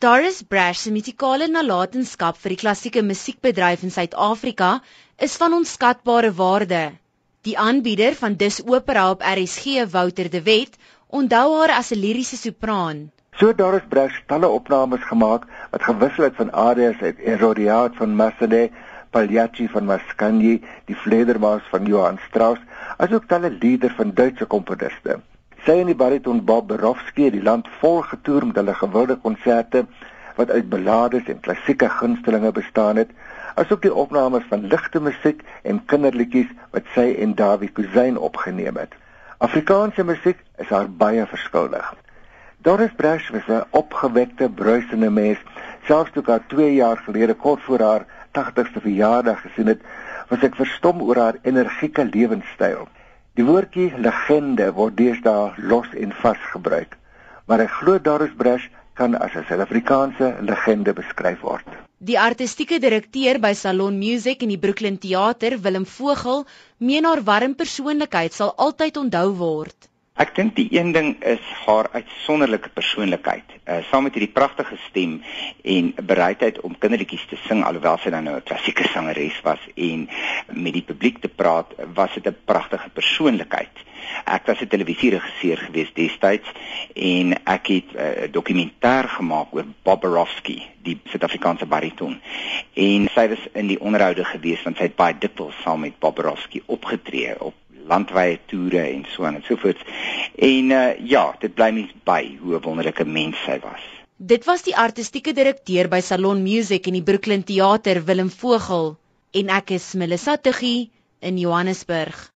Doris Brash se musikale nalatenskap vir die klassieke musiekbedryf in Suid-Afrika is van onskatbare waarde. Die aanbieder van Dis Opera op RSG, Wouter de Wet, onthou haar as 'n liriese sopraan. So Doris Brash talle opnames gemaak wat gewissel het van arias uit Erodiad van Massenet, Pagliacci van Mascagni, die Vledermaas van Johann Strauss, asook talle lieder van Duitse komponiste. Sy en die bariton Bob Borowski het die land vol getoer met hulle gewilde konserte wat uit ballades en klassieke gunstelinge bestaan het, asook die opnames van ligte musiek en kinderliedjies wat sy en Dawie Kusyn opgeneem het. Afrikaanse musiek is haar baie verskillig. Doris Brash was 'n opgewekte, bruisende mens. Selfs toe haar 2 jaar gelede kort voor haar 80ste verjaardag gesien het, was ek verstom oor haar energieke lewenstyl. Die woordjie legende word deesdae los en vas gebruik, maar ek glo Doris Brash kan as 'n Suid-Afrikaanse legende beskryf word. Die artistieke direkteur by Salon Music in die Brooklyn Theater, Willem Vogel, meen haar warm persoonlikheid sal altyd onthou word. Ek dink die een ding is haar uitsonderlike persoonlikheid. Uh saam met hierdie pragtige stem en bereidheid om kinderliedjies te sing alhoewel sy dan nou 'n klassieke sangeres was en met die publiek te praat, was dit 'n pragtige persoonlikheid. Ek was 'n televisieregisseur gewees destyds en ek het eh, 'n uh, dokumentêr gemaak oor Bob Borowski, die Suid-Afrikaanse bariton. En sy was in die onderhoude gewees want sy het baie dikwels saam met Bob Borowski opgetree op landwyse toere en so aan en so voort. En uh, ja, dit bly mens by hoe 'n wonderlike mens sy was. Dit was die artistieke direkteur by Salon Music in die Brooklyn Theater, Willem Vogel, en ek is Melissa Tuggie in Johannesburg.